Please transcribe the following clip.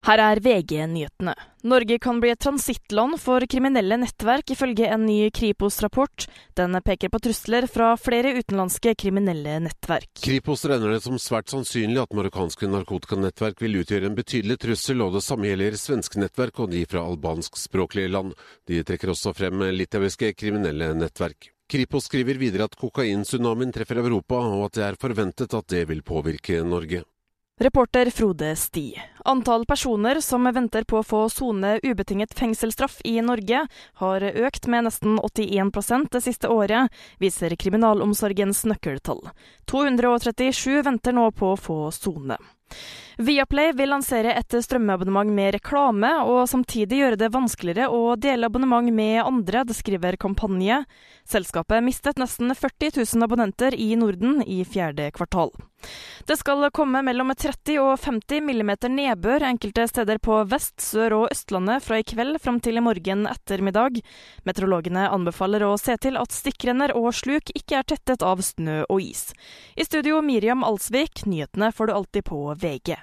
Her er VG-nyhetene. Norge kan bli et transittland for kriminelle nettverk, ifølge en ny Kripos-rapport. Den peker på trusler fra flere utenlandske kriminelle nettverk. Kripos regner det som svært sannsynlig at marokkanske narkotikanettverk vil utgjøre en betydelig trussel, og det samme gjelder svenske nettverk og de fra albanskspråklige land. De trekker også frem litauiske kriminelle nettverk. Kripos skriver videre at kokain-tsunamien treffer Europa, og at det er forventet at det vil påvirke Norge. Reporter Frode Sti. Antall personer som venter på å få sone ubetinget fengselsstraff i Norge, har økt med nesten 81% det siste året, viser kriminalomsorgens nøkkeltall. 237 venter nå på å få sone. Viaplay vil lansere et strømmeabonnement med reklame, og samtidig gjøre det vanskeligere å dele abonnement med andre, det skriver Kampanje. Selskapet mistet nesten 40 000 abonnenter i Norden i fjerde kvartal. Det skal komme mellom 30 og 50 millimeter nedbør enkelte steder på Vest-, Sør- og Østlandet fra i kveld fram til i morgen ettermiddag. Meteorologene anbefaler å se til at stikkrenner og sluk ikke er tettet av snø og is. I studio Miriam Alsvik, nyhetene får du alltid på VG.